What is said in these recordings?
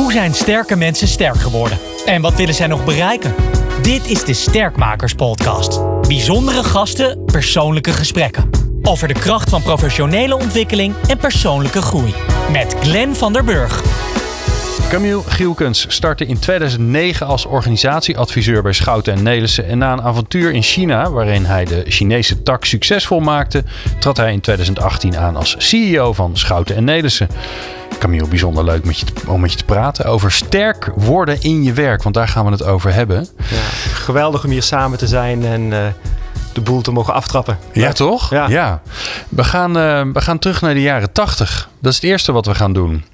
Hoe zijn sterke mensen sterk geworden? En wat willen zij nog bereiken? Dit is de Sterkmakers Podcast. Bijzondere gasten, persoonlijke gesprekken. Over de kracht van professionele ontwikkeling en persoonlijke groei. Met Glenn van der Burg. Camille Gielkens startte in 2009 als organisatieadviseur bij Schouten en Nelissen. En na een avontuur in China, waarin hij de Chinese tak succesvol maakte, trad hij in 2018 aan als CEO van Schouten en Nelissen. Camille, bijzonder leuk met je te, om met je te praten over sterk worden in je werk, want daar gaan we het over hebben. Ja, geweldig om hier samen te zijn en uh, de boel te mogen aftrappen. Ja, toch? Ja. ja. We, gaan, uh, we gaan terug naar de jaren 80. Dat is het eerste wat we gaan doen.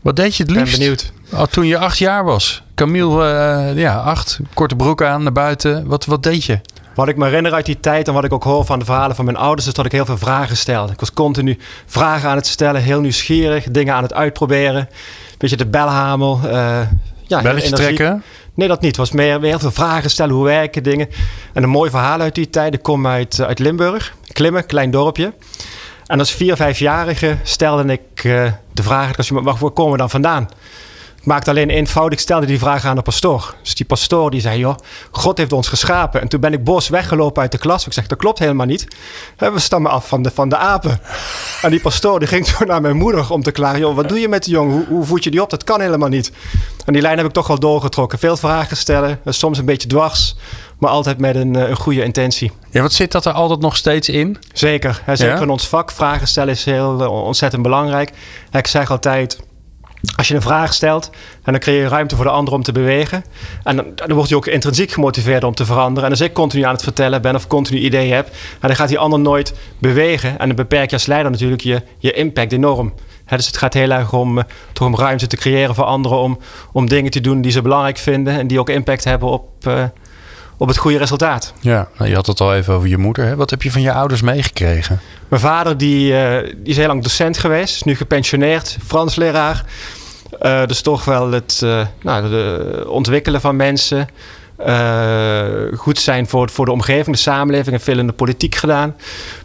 Wat deed je het liefst? ben benieuwd. Oh, toen je acht jaar was. Camille, uh, ja, acht. Korte broek aan, naar buiten. Wat, wat deed je? Wat ik me herinner uit die tijd en wat ik ook hoor van de verhalen van mijn ouders, is dat ik heel veel vragen stelde. Ik was continu vragen aan het stellen, heel nieuwsgierig, dingen aan het uitproberen. Beetje de belhamel. Uh, ja, Belletje trekken? Nee, dat niet. Het was meer, meer heel veel vragen stellen, hoe werken dingen. En een mooi verhaal uit die tijd. Ik kom uit, uit Limburg, Klimmen, klein dorpje. En als vier, vijfjarige stelde ik uh, de vraag: als je, waar komen we dan vandaan? Ik maakte alleen eenvoudig, stelde die vraag aan de pastoor. Dus die pastoor die zei, joh, God heeft ons geschapen. En toen ben ik boos weggelopen uit de klas. Ik zeg, dat klopt helemaal niet. We stammen af van de, van de apen. En die pastoor die ging toen naar mijn moeder om te klagen. Joh, wat doe je met die jongen? Hoe, hoe voed je die op? Dat kan helemaal niet. En die lijn heb ik toch wel doorgetrokken. Veel vragen stellen, soms een beetje dwars. Maar altijd met een, een goede intentie. Ja, wat zit dat er altijd nog steeds in? Zeker. Zeker ja? in ons vak. Vragen stellen is heel ontzettend belangrijk. Ik zeg altijd als je een vraag stelt en dan creëer je ruimte voor de ander om te bewegen. En dan, dan wordt hij ook intrinsiek gemotiveerd om te veranderen. En als ik continu aan het vertellen ben of continu ideeën heb, dan gaat die ander nooit bewegen. En dan beperk je als leider natuurlijk je, je impact enorm. Dus het gaat heel erg om, uh, toch om ruimte te creëren voor anderen om, om dingen te doen die ze belangrijk vinden en die ook impact hebben op, uh, op het goede resultaat. Ja, nou, je had het al even over je moeder. Hè? Wat heb je van je ouders meegekregen? Mijn vader die, uh, die is heel lang docent geweest, is nu gepensioneerd, Frans leraar. Uh, dus toch wel het uh, nou, de ontwikkelen van mensen. Uh, goed zijn voor, voor de omgeving, de samenleving. En veel in de politiek gedaan.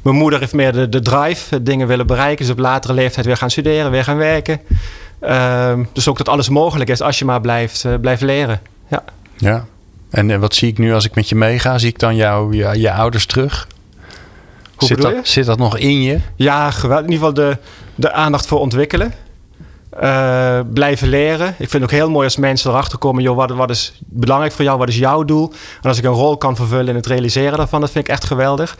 Mijn moeder heeft meer de, de drive, dingen willen bereiken. Dus op latere leeftijd weer gaan studeren, weer gaan werken. dus ook dat alles mogelijk is als je maar blijft, blijft leren. Ja. ja. En wat zie ik nu als ik met je meega? Zie ik dan jou, je, je ouders terug? Hoe zit, dat, je? zit dat nog in je? Ja, geweldig. In ieder geval de, de aandacht voor ontwikkelen. Uh, blijven leren. Ik vind het ook heel mooi als mensen erachter komen: joh, wat, wat is belangrijk voor jou? Wat is jouw doel? En als ik een rol kan vervullen in het realiseren daarvan, dat vind ik echt geweldig.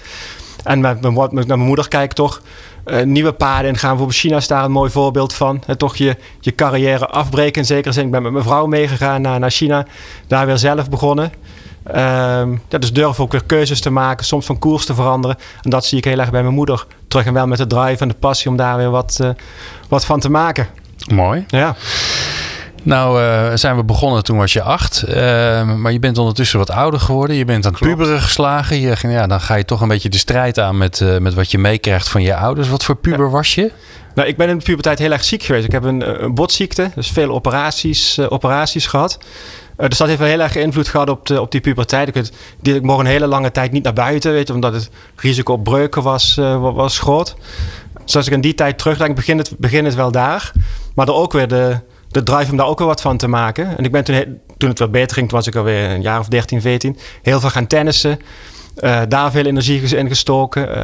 En met, naar mijn moeder kijk toch uh, nieuwe paden ingaan. Bijvoorbeeld China is daar een mooi voorbeeld van. En toch je, je carrière afbreken. In zekere zin, ik ben met mijn vrouw meegegaan naar, naar China. Daar weer zelf begonnen. Um, ja, dus durf ook weer keuzes te maken, soms van koers te veranderen. En dat zie ik heel erg bij mijn moeder terug. En wel met de drive en de passie om daar weer wat, uh, wat van te maken. Mooi. Ja. Nou, uh, zijn we begonnen toen was je acht. Uh, maar je bent ondertussen wat ouder geworden. Je bent aan het puberen geslagen. Je, ja, dan ga je toch een beetje de strijd aan met, uh, met wat je meekrijgt van je ouders. Wat voor puber ja. was je? Nou, ik ben in de puberteit heel erg ziek geweest. Ik heb een, een botziekte, dus veel operaties, operaties gehad. Uh, dus dat heeft wel heel erg invloed gehad op, de, op die puberteit. Ik, het, die, ik mocht een hele lange tijd niet naar buiten, weet je, omdat het risico op breuken was, was groot. Dus als ik in die tijd terugdenk, begin het, begin het wel daar. Maar er ook weer de, de drive om daar ook weer wat van te maken. En ik ben toen, toen het wat beter ging, toen was ik alweer een jaar of 13, 14, heel veel gaan tennissen. Uh, daar veel energie in gestoken. Uh,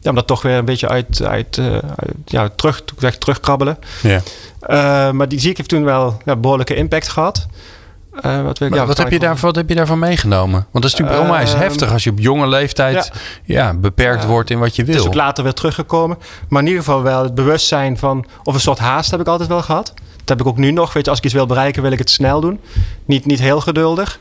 ja, om dat toch weer een beetje uit, uit, uh, uit ja, terug, zeg, terugkrabbelen. Yeah. maar die ziek heeft toen wel ja, behoorlijke impact gehad. Uh, wat, ja, wat, heb je daar, wat heb je daarvan meegenomen? Want dat is natuurlijk uh, onwijs heftig als je op jonge leeftijd ja. ja beperkt uh, wordt in wat je wil. Het is ook later weer teruggekomen. Maar in ieder geval wel het bewustzijn van... of een soort haast heb ik altijd wel gehad. Heb ik ook nu nog. Weet je, als ik iets wil bereiken, wil ik het snel doen. Niet, niet heel geduldig.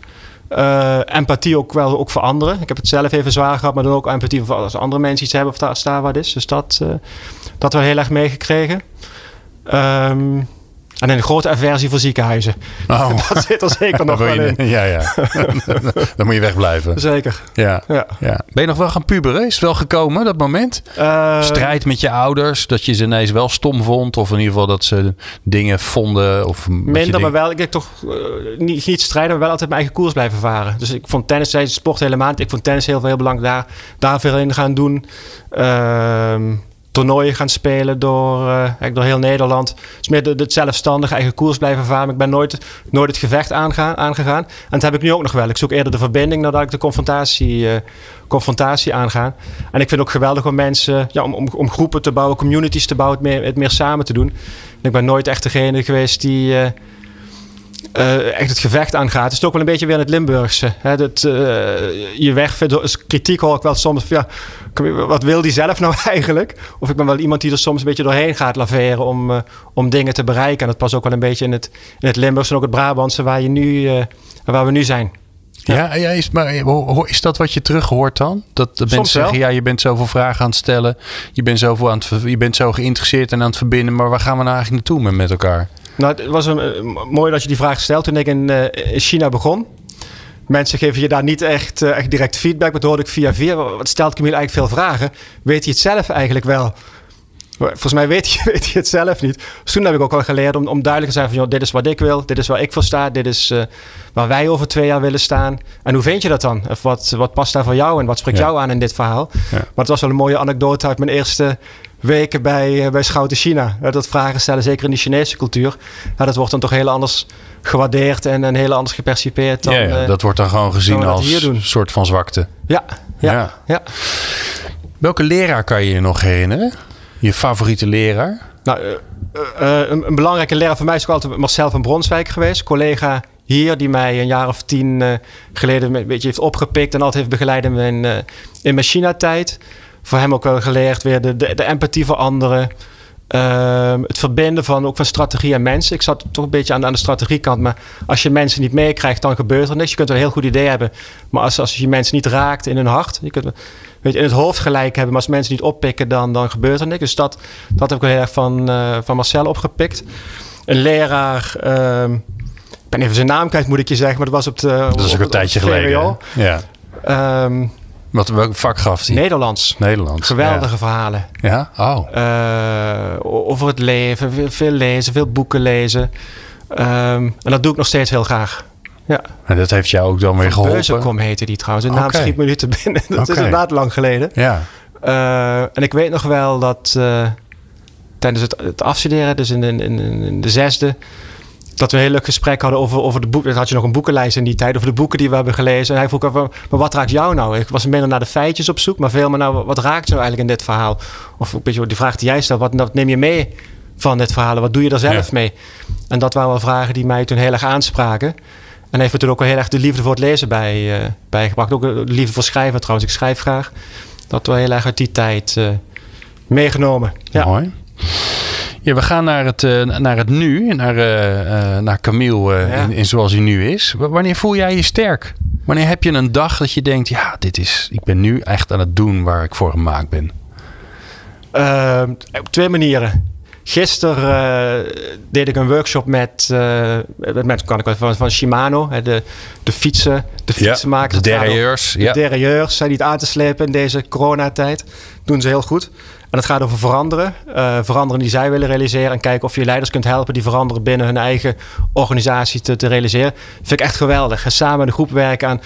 Uh, empathie ook wel ook voor anderen. Ik heb het zelf even zwaar gehad, maar dan ook empathie voor als andere mensen iets hebben of daar wat is. Dus dat, uh, dat wel heel erg meegekregen. Um, en een grote aversie voor ziekenhuizen. Oh. Dat zit er zeker nog wel in. Ja, ja. Dan moet je wegblijven. Zeker. Ja. Ja. ja. Ben je nog wel gaan puberen? Is het wel gekomen, dat moment? Uh, Strijd met je ouders? Dat je ze ineens wel stom vond? Of in ieder geval dat ze dingen vonden? Of Minder, maar wel. Ik heb toch uh, niet, niet strijden, maar wel altijd mijn eigen koers blijven varen. Dus ik vond tennis, zei sport helemaal Ik vond tennis heel veel heel belangrijk. Daar, daar veel in gaan doen. Uh, toernooien gaan spelen door, uh, door heel Nederland. Het is meer de zelfstandig eigen koers blijven varen. ik ben nooit, nooit het gevecht aangaan, aangegaan. En dat heb ik nu ook nog wel. Ik zoek eerder de verbinding nadat ik de confrontatie, uh, confrontatie aanga. En ik vind het ook geweldig om mensen, ja, om, om, om, groepen te bouwen, communities te bouwen, het meer, het meer samen te doen. En ik ben nooit echt degene geweest die... Uh, uh, echt het gevecht aangaat. Het is ook wel een beetje weer in het Limburgse. Hè? Dat, uh, je wegvindt, kritiek hoor ik wel soms. Ja, wat wil die zelf nou eigenlijk? Of ik ben wel iemand die er soms een beetje doorheen gaat laveren om, uh, om dingen te bereiken. En dat past ook wel een beetje in het, in het Limburgse en ook het Brabantse waar, je nu, waar we nu zijn. Ja, ja, is, maar is dat wat je terughoort dan? Dat de mensen zeggen, ja, je bent zoveel vragen aan het stellen. Je bent, zoveel aan het, je bent zo geïnteresseerd en aan het verbinden. Maar waar gaan we nou eigenlijk naartoe met, met elkaar? Nou, het was een, uh, mooi dat je die vraag stelt toen ik in, in China begon. Mensen geven je daar niet echt, uh, echt direct feedback. Maar toen hoorde ik via via, wat stelt Camille eigenlijk veel vragen? Weet hij het zelf eigenlijk wel? Volgens mij weet je, weet je het zelf niet. Dus toen heb ik ook al geleerd om, om duidelijk te zijn van... Joh, dit is wat ik wil, dit is waar ik voor sta... dit is uh, waar wij over twee jaar willen staan. En hoe vind je dat dan? Of wat, wat past daar voor jou en wat spreekt ja. jou aan in dit verhaal? Ja. Maar het was wel een mooie anekdote uit mijn eerste weken bij, uh, bij Schouten China. Dat vragen stellen, zeker in de Chinese cultuur... dat wordt dan toch heel anders gewaardeerd en, en heel anders gepercipeerd. Dan, ja, ja dat wordt dan gewoon gezien als een soort van zwakte. Ja, ja, ja. Welke leraar kan je je nog herinneren? Je favoriete leraar? Nou, uh, uh, een, een, belangrijke leraar voor mij is ook altijd Marcel van Bronswijk geweest. Collega hier, die mij een jaar of tien geleden een beetje heeft opgepikt en altijd heeft begeleid in mijn, in. Voor hem ook wel geleerd weer de, de, empathie voor anderen. Uh, het verbinden van ook van strategie en mensen. Ik zat toch een beetje aan, aan de strategiekant. Maar als je mensen niet meekrijgt, dan gebeurt er niks. Je kunt wel een heel goed idee hebben. Maar als, als je mensen niet raakt in hun hart. Je kunt weet je, in het hoofd gelijk hebben. Maar als mensen niet oppikken, dan, dan gebeurt er niks. Dus dat, dat heb ik heel erg van, uh, van Marcel opgepikt. Een leraar. Uh, ik ben even zijn naam kwijt, moet ik je zeggen. Maar dat was op de. Dat is ook een tijdje geleden. Ja. Um, wat welk vak gaf hij? Nederlands. Nederlands. Geweldige ja. verhalen. Ja? Oh. Uh, over het leven, veel lezen, veel boeken lezen. Um, en dat doe ik nog steeds heel graag. Ja. En dat heeft jou ook dan weer geholpen? Beuzenkom heette die trouwens. De naam okay. schiet me nu te binnen. Dat okay. is inderdaad lang geleden. Ja. Uh, en ik weet nog wel dat uh, tijdens het, het, afstuderen, dus in de, in, in de zesde dat we een heel leuk gesprek hadden over, over de boeken. had je nog een boekenlijst in die tijd, over de boeken die we hebben gelezen. En hij vroeg over, maar wat raakt jou nou? Ik was minder naar de feitjes op zoek, maar veel meer nou, wat raakt jou eigenlijk in dit verhaal? Of een beetje die vraag die jij stelt, wat, wat neem je mee van dit verhaal? Wat doe je er zelf ja. mee? En dat waren wel vragen die mij toen heel erg aanspraken. En heeft er ook heel erg de liefde voor het lezen bij, uh, bijgebracht. Ook de liefde voor schrijven trouwens. Ik schrijf graag. Dat wel heel erg uit die tijd uh, meegenomen. Ja. Mooi. Ja, we gaan naar het, uh, naar het nu, naar, uh, naar Camille ja. in, in, zoals hij nu is. Wanneer voel jij je sterk? Wanneer heb je een dag dat je denkt, ja, dit is, ik ben nu echt aan het doen waar ik voor gemaakt ben? Uh, op twee manieren. Gisteren deed ik een workshop met, met kan ik van, van Shimano, de, de fietsen, de fietsenmakers. Ja, de derailleurs. De derailleurs zijn niet aan te slepen in deze coronatijd. Doen ze heel goed. En het gaat over veranderen. Uh, veranderen die zij willen realiseren. En kijken of je leiders kunt helpen die veranderen binnen hun eigen organisatie te, te realiseren. Vind ik echt geweldig. En samen de groep werken aan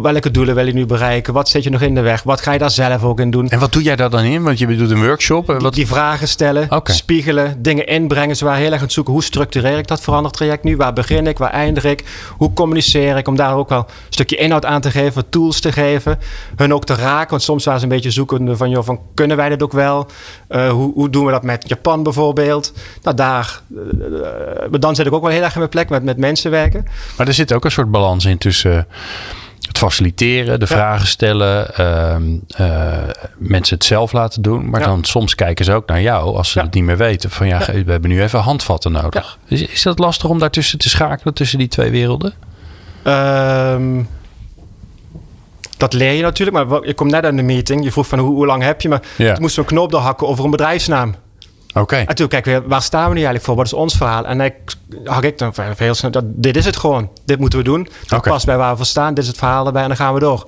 welke doelen wil je nu bereiken? Wat zit je nog in de weg? Wat ga je daar zelf ook in doen? En wat doe jij daar dan in? Want je doet een workshop. Die, wat... die vragen stellen, okay. spiegelen, dingen inbrengen. Ze waren heel erg aan het zoeken. Hoe structureer ik dat verandertraject nu? Waar begin ik? Waar eindig ik? Hoe communiceer ik? Om daar ook wel een stukje inhoud aan te geven, tools te geven. Hun ook te raken. Want soms waren ze een beetje zoekende van, joh, van kunnen wij dit ook wel? Uh, hoe, hoe, doen we dat met Japan bijvoorbeeld? Nou, daar, uh, dan zit ik ook wel heel erg in mijn plek met, met mensen werken. Maar er zit ook een soort balans in tussen het faciliteren, de ja. vragen stellen, uh, uh, mensen het zelf laten doen. Maar ja. dan soms kijken ze ook naar jou als ze ja. het niet meer weten. Van ja, we hebben nu even handvatten nodig. Is, is dat lastig om daartussen te schakelen, tussen die twee werelden? Um, dat leer je natuurlijk. Maar ik kom net aan de meeting. Je vroeg van hoe, hoe lang heb je? Maar moesten we een knoop doorhakken over een bedrijfsnaam. Oké. Okay. En toen kijk weer, waar staan we nu eigenlijk voor? Wat is ons verhaal? En ik had ik dan heel snel, dat, dit is het gewoon. Dit moeten we doen. Dat okay. past bij waar we voor staan. Dit is het verhaal erbij en dan gaan we door.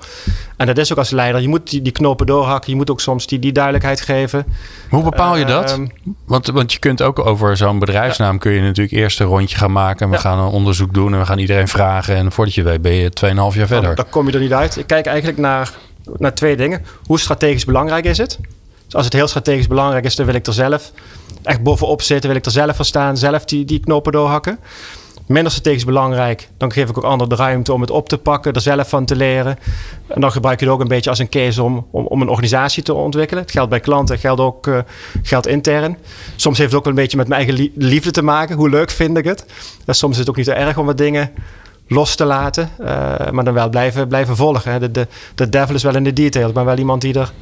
En dat is ook als leider. Je moet die, die knopen doorhakken. Je moet ook soms die, die duidelijkheid geven. Hoe bepaal je dat? Uh, want, want je kunt ook over zo'n bedrijfsnaam... Ja. kun je natuurlijk eerst een rondje gaan maken. En we ja. gaan een onderzoek doen en we gaan iedereen vragen. En voordat je weet ben je 2,5 jaar verder. Dan kom je er niet uit. Ik kijk eigenlijk naar, naar twee dingen. Hoe strategisch belangrijk is het? Als het heel strategisch belangrijk is, dan wil ik er zelf echt bovenop zitten. Wil ik er zelf voor staan, zelf die, die knopen doorhakken. Minder strategisch belangrijk, dan geef ik ook anderen de ruimte om het op te pakken, er zelf van te leren. En dan gebruik je het ook een beetje als een case om, om, om een organisatie te ontwikkelen. Het geldt bij klanten, het geldt ook uh, geldt intern. Soms heeft het ook een beetje met mijn eigen liefde te maken. Hoe leuk vind ik het? Soms is het ook niet zo erg om wat dingen los te laten, uh, maar dan wel blijven, blijven volgen. Hè. De, de, de devil is wel in de details. Ik ben wel iemand die er,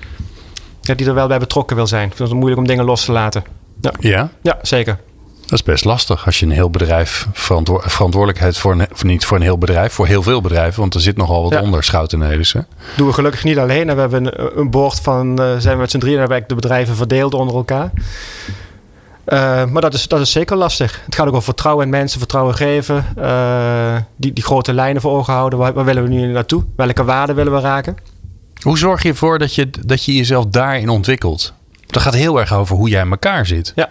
ja, die er wel bij betrokken wil zijn. Ik vind het moeilijk om dingen los te laten. Ja, ja? ja zeker. Dat is best lastig als je een heel bedrijf verantwo verantwoordelijkheid voor een, niet voor een heel bedrijf, voor heel veel bedrijven, want er zit nogal wat ja. onder Schouten Nelissen. Doen we gelukkig niet alleen. We hebben een, een boord van, uh, zijn we met z'n drieën, hebben we de bedrijven verdeeld onder elkaar. Uh, maar dat is, dat is zeker lastig. Het gaat ook over vertrouwen in mensen, vertrouwen geven. Uh, die, die grote lijnen voor ogen houden. Waar, waar, willen we nu naartoe? Welke waarden willen we raken? Hoe zorg je ervoor dat je, dat je jezelf daarin ontwikkelt? Dat gaat heel erg over hoe jij in elkaar zit. Ja.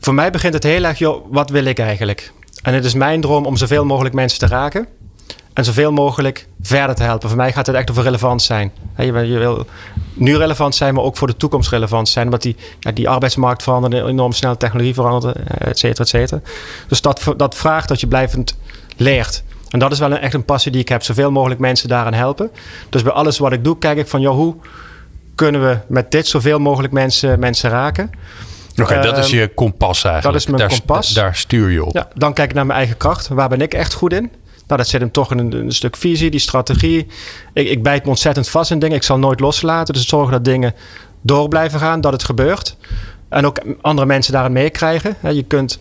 Voor mij begint het heel erg, joh, wat wil ik eigenlijk? En het is mijn droom om zoveel mogelijk mensen te raken. En zoveel mogelijk verder te helpen. Voor mij gaat het echt over relevant zijn. Je, wil nu relevant zijn, maar ook voor de toekomst relevant zijn. Omdat die, ja, die arbeidsmarkt verandert enorm snel, technologie verandert, et cetera, et cetera. Dus dat, dat vraagt dat je blijvend leert. En dat is wel een, echt een passie die ik heb. Zoveel mogelijk mensen daaraan helpen. Dus bij alles wat ik doe, kijk ik van, joh, hoe kunnen we met dit zoveel mogelijk mensen, mensen raken? Oké, okay, dat is je kompas eigenlijk. Dat is mijn daar, kompas. Daar stuur je op. Ja, dan kijk ik naar mijn eigen kracht. Waar ben ik echt goed in? Nou, dat zit hem toch in een, een stuk visie, die strategie. Ik, ik bijt me ontzettend vast in dingen. Ik zal nooit loslaten. Dus zorgen dat dingen door blijven gaan, dat het gebeurt. En ook andere mensen daarin meekrijgen. Je kunt...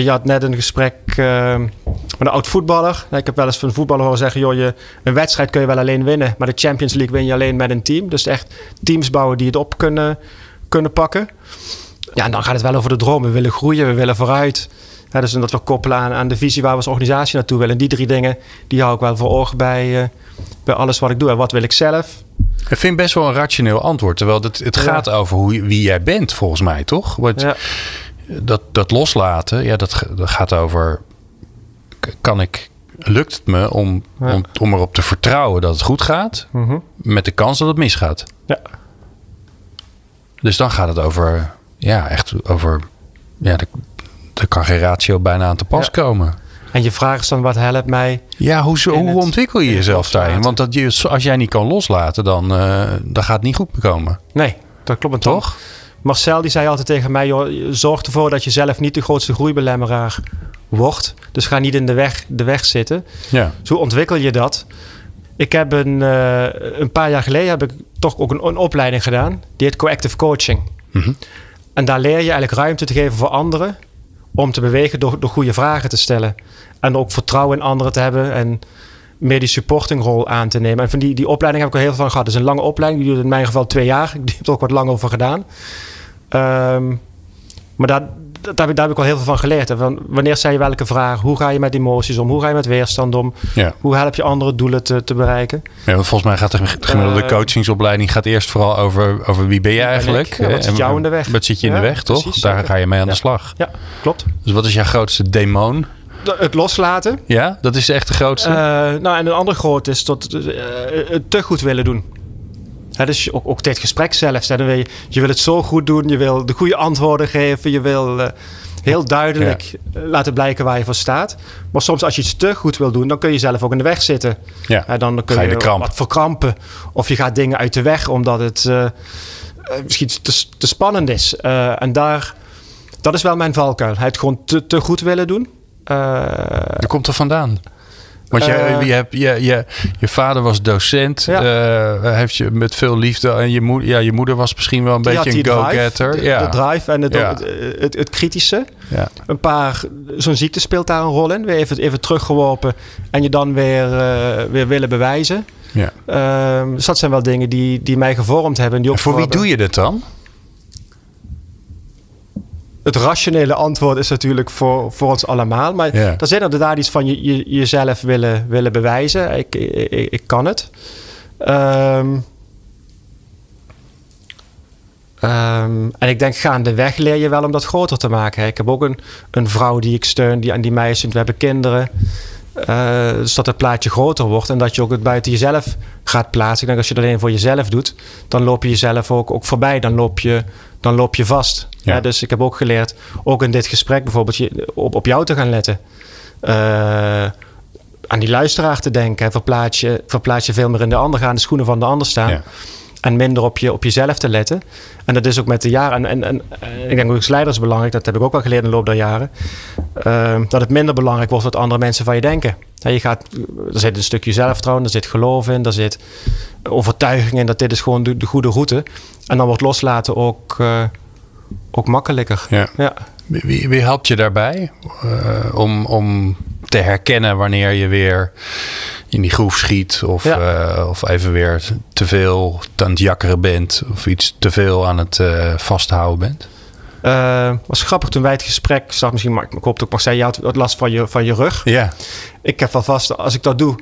Je had net een gesprek uh, met een oud voetballer. Ik heb wel eens van een voetballer horen zeggen: joh, je, een wedstrijd kun je wel alleen winnen, maar de Champions League win je alleen met een team. Dus echt teams bouwen die het op kunnen, kunnen pakken. Ja, en dan gaat het wel over de droom. We willen groeien, we willen vooruit. Ja, dus dat we koppelen aan, aan de visie waar we als organisatie naartoe willen. En die drie dingen, die hou ik wel voor ogen bij, uh, bij alles wat ik doe. En wat wil ik zelf? Ik vind best wel een rationeel antwoord. Terwijl het, het gaat over hoe, wie jij bent, volgens mij, toch? Want ja. Dat, dat loslaten, ja, dat, dat gaat over... Kan ik, lukt het me om, ja. om, om erop te vertrouwen dat het goed gaat... Mm -hmm. met de kans dat het misgaat? Ja. Dus dan gaat het over, ja, echt over... Ja, er kan geen ratio bijna aan te pas ja. komen. En je vraag is dan, wat helpt mij? Ja, hoe, hoe ontwikkel je jezelf daarin? Want dat je, als jij niet kan loslaten, dan, uh, dan gaat het niet goed komen. Nee, dat klopt toch? Marcel die zei altijd tegen mij, joh, zorg ervoor dat je zelf niet de grootste groeibelemmeraar wordt. Dus ga niet in de weg, de weg zitten. Ja. Zo ontwikkel je dat. Ik heb een, uh, een paar jaar geleden heb ik toch ook een, een opleiding gedaan. Die heet Coactive Coaching. Mm -hmm. En daar leer je eigenlijk ruimte te geven voor anderen om te bewegen door, door goede vragen te stellen. En ook vertrouwen in anderen te hebben en meer die supportingrol aan te nemen. En van die, die opleiding heb ik al heel veel van gehad. Het is een lange opleiding, die duurt in mijn geval twee jaar. Ik heb er ook wat lang over gedaan. Um, maar daar, daar, daar, heb ik al heel veel van geleerd. Van wanneer stel je welke vraag? Hoe ga je met emoties om? Hoe ga je met weerstand om? Ja. Hoe help je andere doelen te, te bereiken? Ja, volgens mij gaat de gemiddelde uh, coachingsopleiding gaat eerst vooral over, over wie ben je eigenlijk? Ja, wat zit jou in de weg? Wat zit je in de weg, toch? Precies, Daar ga je mee aan de slag. Ja, klopt. Dus wat is jouw grootste demon? Het loslaten. Ja, dat is echt de grootste. Uh, nou, en een andere groot is tot uh, het te goed willen doen. He, dus ook, ook dit gesprek zelf. Hè, je, je wil het zo goed doen, je wil de goede antwoorden geven, je wil uh, heel duidelijk ja. laten blijken waar je voor staat. Maar soms als je iets te goed wil doen, dan kun je zelf ook in de weg zitten. Ja. He, dan kun Ga je, je wat verkrampen. Of je gaat dingen uit de weg omdat het uh, misschien te, te, spannend is. Uh, en daar, dat is wel mijn valkuil. Het gewoon te, te goed willen doen. Waar komt er vandaan? Want je, uh, je, hebt, je, je, je vader was docent, ja. uh, heeft je met veel liefde. En je, moeder, ja, je moeder was misschien wel een die beetje een go-getter. De, ja. de drive en het, ja. het, het, het, kritische. Ja. Een paar, zo'n ziekte speelt daar een rol in. Weer even, even teruggeworpen en je dan weer, uh, weer willen bewijzen. Ja. Ehm, dus dat zijn wel dingen die, die mij gevormd hebben. Die voor wie doe je dat dan? Het rationele antwoord is natuurlijk voor, voor ons allemaal. Maar ja. er zit inderdaad iets van je, je, jezelf willen, willen bewijzen. Ik, ik, ik kan het. Um, um, en ik denk gaandeweg leer je wel om dat groter te maken. Ik heb ook een, een vrouw die ik steun die aan die meisjes. We hebben kinderen. Uh, dus dat het plaatje groter wordt en dat je ook het buiten jezelf gaat plaatsen. Ik denk als je dat alleen voor jezelf doet, dan loop je jezelf ook, ook voorbij. Dan loop je, dan loop je vast. Ja. dus ik heb ook geleerd, ook in dit gesprek bijvoorbeeld, je, op, op jou te gaan letten. Uh, aan die luisteraar te denken. Verplaats je, verplaats je veel meer in de ander, gaan de schoenen van de ander staan. Ja. En minder op, je, op jezelf te letten. En dat is ook met de jaren. En, en, en ik denk ook als leider is belangrijk. Dat heb ik ook wel geleerd in de loop der jaren. Uh, dat het minder belangrijk wordt wat andere mensen van je denken. Ja, je gaat, er zit een stukje zelfvertrouwen, er zit geloof in, er zit overtuiging in dat dit is gewoon de, de goede route. En dan wordt loslaten ook, uh, ook makkelijker. Ja. ja. Wie, wie helpt je daarbij uh, om, om te herkennen wanneer je weer in die groef schiet. Of, uh, of even weer te veel aan het jakkeren bent. Of iets te veel aan het uh, vasthouden bent? Uh, was grappig toen wij het gesprek zag. Misschien maar ik hoop ook maar zei je had last van je, van je rug. Ja. Ik heb wel vast als ik dat doe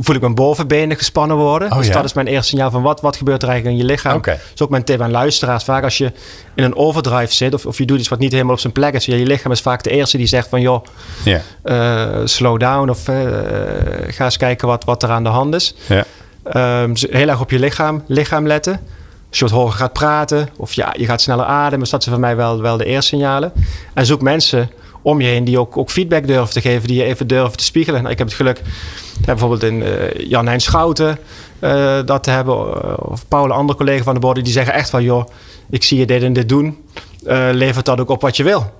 voel ik mijn bovenbenen gespannen worden. Oh, dus dat is mijn eerste signaal van wat, wat gebeurt er eigenlijk in je lichaam. Okay. Dat is ook mijn tip aan luisteraars. Vaak als je in een overdrive zit of, of je doet iets wat niet helemaal op zijn plek is. Je lichaam is vaak de eerste die zegt van joh, yeah. uh, slow down of uh, ga eens kijken wat, wat er aan de hand is. Yeah. Um, heel erg op je lichaam, lichaam letten. Als je wat hoger gaat praten of ja, je gaat sneller ademen. Dus dat zijn voor mij wel, wel de eerste signalen. En zoek mensen om je heen die ook, ook feedback durven te geven, die je even durven te spiegelen. Nou, ik heb het geluk, bijvoorbeeld in uh, Jan Hein Schouten, uh, dat te hebben, uh, of Paul, andere collega van de borden, die zeggen echt van, joh, ik zie je dit en dit doen, levert dat ook op wat je wil.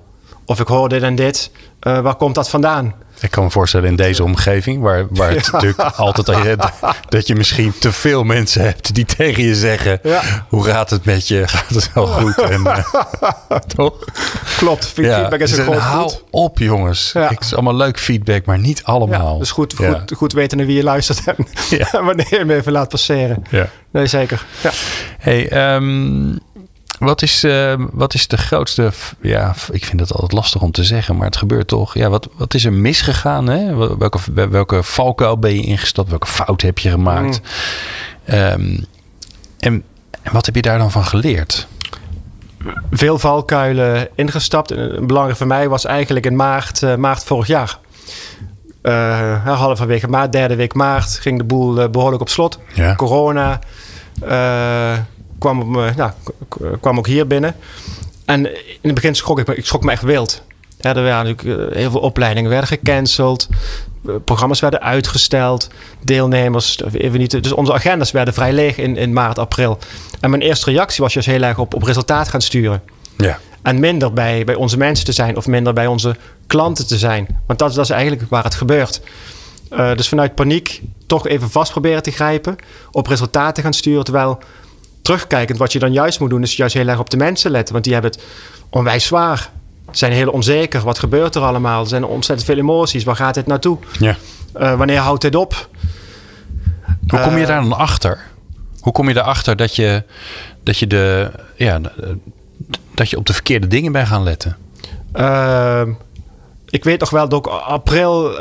Of ik hoor dit en dit, waar komt dat vandaan? Ik kan me voorstellen in deze omgeving, waar, waar het natuurlijk altijd dat je misschien te veel mensen hebt die tegen je zeggen: ja. Hoe gaat het met je? Gaat het wel goed? En, uh, toch? Klopt, feedback is een groot Hou op, jongens. Het is allemaal leuk feedback, maar niet allemaal. Ja, dus goed, goed, goed weten naar wie je luistert en wanneer je hem even laat passeren. Ja. Nee, zeker. Ja. Hey, um, wat is, uh, wat is de grootste. Ja, ik vind het altijd lastig om te zeggen, maar het gebeurt toch. Ja, wat, wat is er misgegaan? Hè? Welke, welke valkuil ben je ingestapt? Welke fout heb je gemaakt? Mm. Um, en, en wat heb je daar dan van geleerd? Veel valkuilen ingestapt. En belangrijk voor mij was eigenlijk in maart, uh, maart vorig jaar. Uh, halverwege maart, derde week maart, ging de boel uh, behoorlijk op slot. Ja. Corona kwam, op me, nou, kwam ook hier binnen. En in het begin schrok ik me, ik schrok me echt wild. Ja, er waren natuurlijk heel veel opleidingen werden gecanceld. Programma's werden uitgesteld. Deelnemers, even niet. Dus onze agendas werden vrij leeg in, in maart, april. En mijn eerste reactie was juist heel erg op, op resultaat gaan sturen. Ja. En minder bij, bij onze mensen te zijn of minder bij onze klanten te zijn. Want dat, dat is eigenlijk waar het gebeurt. Uh, dus vanuit paniek toch even vast proberen te grijpen. Op resultaten gaan sturen. Terwijl terugkijkend, wat je dan juist moet doen, is juist heel erg op de mensen letten. Want die hebben het onwijs zwaar. Ze zijn heel onzeker. Wat gebeurt er allemaal? Er zijn ontzettend veel emoties. Waar gaat dit naartoe? Ja. Uh, wanneer houdt dit op? Hoe kom je uh, daar dan achter? Hoe kom je erachter dat je, dat je, de, ja, dat je op de verkeerde dingen bent gaan letten? Uh, ik weet nog wel dat ook april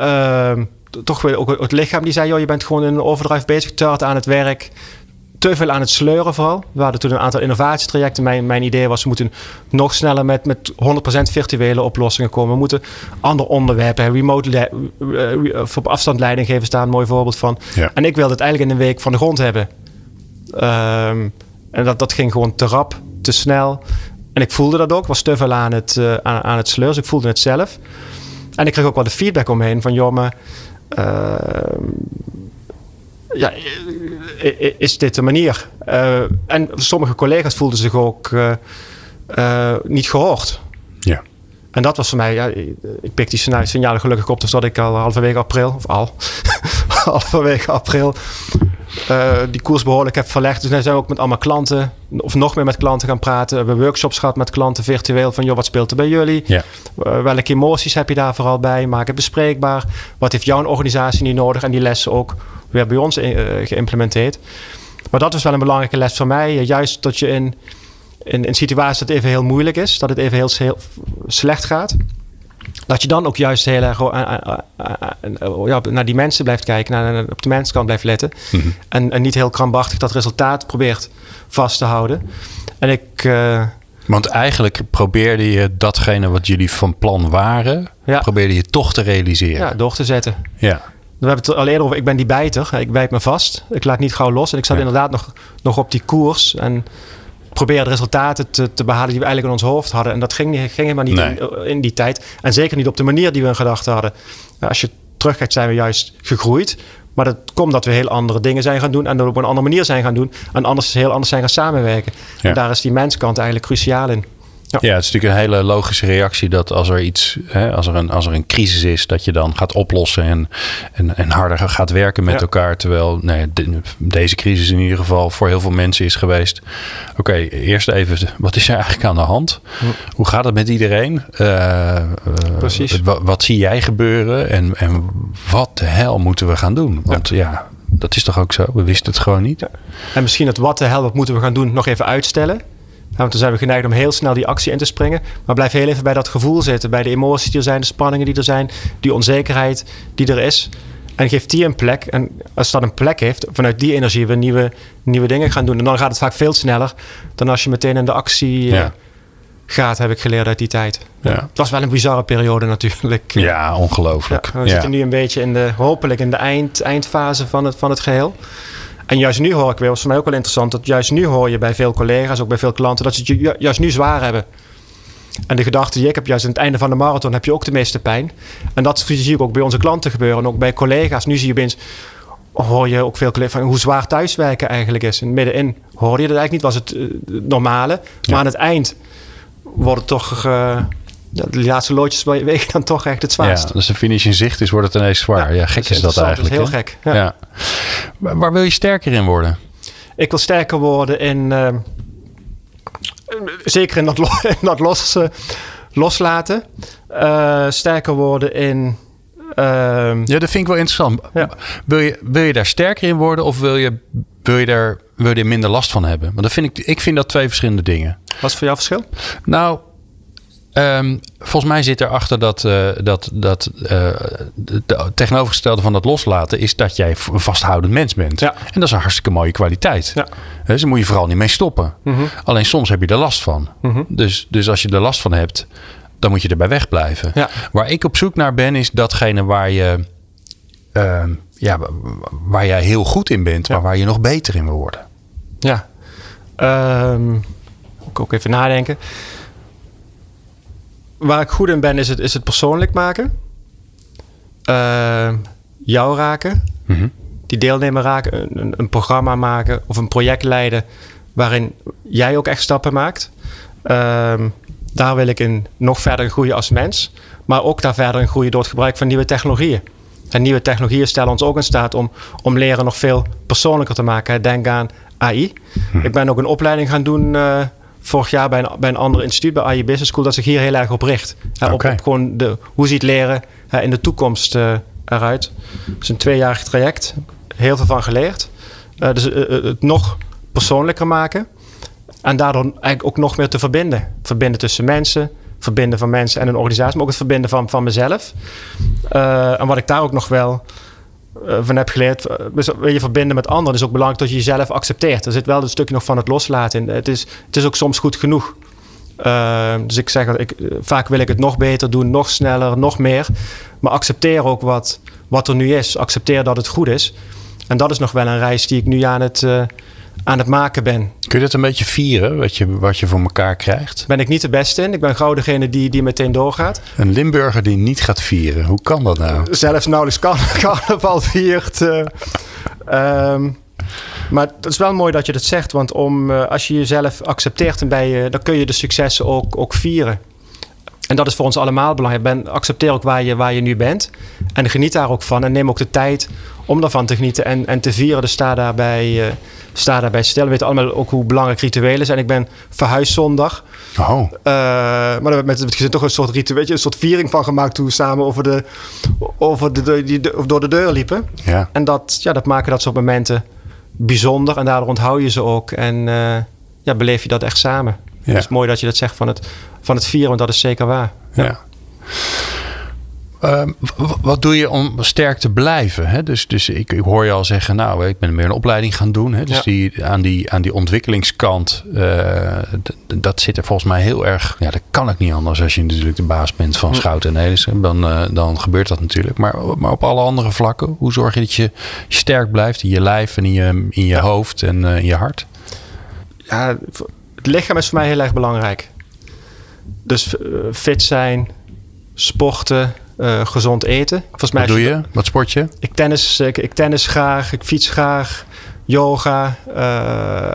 toch weer ook het lichaam die zei: joh, je bent gewoon in een overdrive bezig, te aan het werk te veel aan het sleuren vooral. We hadden toen een aantal innovatietrajecten. Mijn, mijn idee was, we moeten nog sneller met, met 100% virtuele oplossingen komen. We moeten andere onderwerpen, remote op afstand leiding geven, staan een mooi voorbeeld van. Ja. En ik wilde het eigenlijk in een week van de grond hebben. Um, en dat, dat ging gewoon te rap, te snel. En ik voelde dat ook, was te veel aan het, uh, aan, aan, het sleuren. Dus ik voelde het zelf. En ik kreeg ook wel de feedback omheen van, joh, maar... Uh, ja, is dit de manier? Uh, en sommige collega's voelden zich ook uh, uh, niet gehoord. Ja. En dat was voor mij, ja, ik pik die signalen gelukkig op, dus dat ik al halverwege april, of al, halverwege april, die koers behoorlijk heb verlegd. Dus nu zijn we ook met allemaal klanten, of nog meer met klanten gaan praten. We hebben workshops gehad met klanten virtueel van, joh, wat speelt er bij jullie? Ja. welke emoties heb je daar vooral bij? Maak het bespreekbaar. Wat heeft jouw organisatie niet nodig? En die lessen ook weer bij ons uh, geïmplementeerd. Maar dat was wel een belangrijke les voor mij. Juist dat je in, in een situatie dat het even heel moeilijk is, dat het even heel, heel slecht gaat. Dat je dan ook juist heel erg ja, naar die mensen blijft kijken, naar, op de menskant blijft letten. Mm -hmm. en, en, niet heel krampachtig dat resultaat probeert vast te houden. En ik. Uh, want eigenlijk probeerde je datgene wat jullie van plan waren, ja. probeerde je toch te realiseren. Ja, door te zetten. Ja. We hebben het al eerder over, ik ben die bijter. Ik bijt me vast. Ik laat niet gauw los. En ik zat Ja. inderdaad nog, nog op die koers. En probeerde resultaten te, te behalen die we eigenlijk in ons hoofd hadden. En dat ging, ging helemaal niet Nee. in, in die tijd. En zeker niet op de manier die we in gedachten hadden. Nou, als je terugkijkt zijn we juist gegroeid. Maar dat komt dat we heel andere dingen zijn gaan doen. En dat we op een andere manier zijn gaan doen. En anders heel anders zijn gaan samenwerken. Ja. En daar is die menskant eigenlijk cruciaal in. Ja, het is natuurlijk een hele logische reactie dat als er iets, hè, als, er een, als er een crisis is, dat je dan gaat oplossen en, en, en harder gaat werken met Ja. elkaar. Terwijl nee, de- deze crisis in ieder geval voor heel veel mensen is geweest. Oké, eerst even, wat is er eigenlijk aan de hand? Hoe gaat het met iedereen? Eh, eh, Precies. wa- wat, zie jij gebeuren? En, en wat de hel moeten we gaan doen? Want ja. dat is toch ook zo? We wisten het gewoon niet. En misschien het wat de hel, wat moeten we gaan doen, nog even uitstellen. Want dan zijn we geneigd om heel snel die actie in te springen. Maar blijf heel even bij dat gevoel zitten. Bij de emoties die er zijn, de spanningen die er zijn. Die onzekerheid die er is. En geef die een plek. En als dat een plek heeft, vanuit die energie weer nieuwe, nieuwe dingen gaan doen. En dan gaat het vaak veel sneller dan als je meteen in de actie eh, gaat, heb ik geleerd uit die tijd. Ja. Het was wel een bizarre periode natuurlijk. Ja, Ja, ongelooflijk. we zitten nu een beetje in de, hopelijk in de eind, eindfase van het, van het geheel. En juist nu hoor ik weer, was voor mij ook wel interessant, dat juist nu hoor je bij veel collega's, ook bij veel klanten, dat ze het ju- ju- juist nu zwaar hebben. En de gedachte die ik heb, juist aan het einde van de marathon heb je ook de meeste pijn. En dat zie ik ook bij onze klanten gebeuren en ook bij collega's. Nu zie je opeens, hoor je ook veel collega's van hoe zwaar thuiswerken eigenlijk is. En middenin hoorde je dat eigenlijk niet, was het eh, normale. Maar Ja. aan het eind wordt het toch, eh, de laatste loodjes wegen dan toch echt het zwaarst. Ja, als de finish in zicht is, wordt het ineens zwaar. Ja, gek is dat eigenlijk. Dat is heel gek. Ja. Ja. Waar, wil je sterker in worden? Ik wil sterker worden in. eh, zeker in dat, lo- in dat los, eh, loslaten. Eh, sterker worden in. ehm, Ja, dat vind ik wel interessant. Ja. Wil, je, wil je daar sterker in worden of wil je, wil je, daar, wil je er minder last van hebben? Want dat vind ik, ik vind dat twee verschillende dingen. wat is voor jou verschil? Nou, ehm, volgens mij zit erachter dat, eh, dat, dat eh, de tegenovergestelde van dat loslaten is dat jij een vasthoudend mens bent. Ja. En dat is een hartstikke mooie kwaliteit. Ja. Dus daar moet je vooral niet mee stoppen. Mhm. Alleen soms heb je er last van. dus, dus als je er last van hebt, dan moet je erbij wegblijven. Ja. Waar ik op zoek naar ben, is datgene waar je. ehm, ja, wa- waar jij heel goed in bent, maar waar je nog beter in wil worden. Ja. Moet ik ook even nadenken. Waar ik goed in ben, is het, is het persoonlijk maken. Ehm, jou raken. Mhm. Die deelnemer raken. Een, een, een programma maken of een project leiden waarin jij ook echt stappen maakt. Ehm, daar wil ik in nog verder groeien als mens. Maar ook daar verder in groeien door het gebruik van nieuwe technologieën. En nieuwe technologieën stellen ons ook in staat om, om leren nog veel persoonlijker te maken. Denk aan AI. Ik ben ook een opleiding gaan doen eh, vorig jaar bij een, bij een ander instituut, bij AI Business School, dat zich hier heel erg op richt. Oké. op, op gewoon de, hoe ziet leren hè, in de toekomst eh, eruit. Het is een tweejarig traject. Heel veel van geleerd. Eh, dus eh, het nog persoonlijker maken. En daardoor eigenlijk ook nog meer te verbinden. Verbinden tussen mensen, verbinden van mensen en een organisatie, maar ook het verbinden van, van mezelf. En wat ik daar ook nog wel van heb geleerd, eh, dus wil je verbinden met anderen, is ook belangrijk dat je jezelf accepteert. Er zit wel een stukje nog van het loslaten in. Het is, het is ook soms goed genoeg. Eh, dus ik zeg, ik, eh, vaak wil ik het nog beter doen, nog sneller, nog meer. Maar accepteer ook wat, wat er nu is. Accepteer dat het goed is. En dat is nog wel een reis die ik nu aan het, eh, aan het maken ben. Kun je dat een beetje vieren, wat je, wat je voor elkaar krijgt? Ben ik niet de beste in. Ik ben gauw degene die, die meteen doorgaat. Een Limburger die niet gaat vieren, hoe kan dat nou? Zelfs nauwelijks kan, carnaval viert. eh. Ehm, maar het is wel mooi dat je dat zegt. Want om, eh, als je jezelf accepteert, en bij je, dan kun je de successen ook, ook vieren. En dat is voor ons allemaal belangrijk. Ben, accepteer ook waar je, waar je nu bent. En geniet daar ook van. En neem ook de tijd om daarvan te genieten en, en te vieren. Dus sta daarbij, eh, sta daarbij stil. We weten allemaal ook hoe belangrijk rituelen zijn. Ik ben verhuisd zondag. Oh, Uh, maar daar hebben we met het gezin toch een soort ritueel, weet je, een soort viering van gemaakt toen we samen over de, over de, de, die, de- door de deur liepen. ja. En dat, ja, dat maken dat soort momenten bijzonder en daardoor onthoud je ze ook en eh, ja, beleef je dat echt samen. Ja. Het is mooi dat je dat zegt van het, van het vieren, want dat is zeker waar. ja. Ehm, wat doe je om sterk te blijven? Hè? Dus, dus ik, ik hoor je al zeggen, nou, ik ben meer een opleiding gaan doen. Hè? Dus Ja. die, aan, die, aan die ontwikkelingskant, eh, dat zit er volgens mij heel erg... Ja, dat kan ik niet anders als je natuurlijk de baas bent van Schouten en Nelissen. Dan, eh, dan gebeurt dat natuurlijk. Maar, maar op alle andere vlakken, hoe zorg je dat je sterk blijft in je lijf en in je, in je hoofd en eh, in je hart? Ja, het lichaam is voor mij heel erg belangrijk. Dus eh, fit zijn, sporten, eh, gezond eten. Volgens mij Wat doe je? Wat sport je? Ik tennis, ik, ik tennis graag, ik fiets graag, yoga. eh,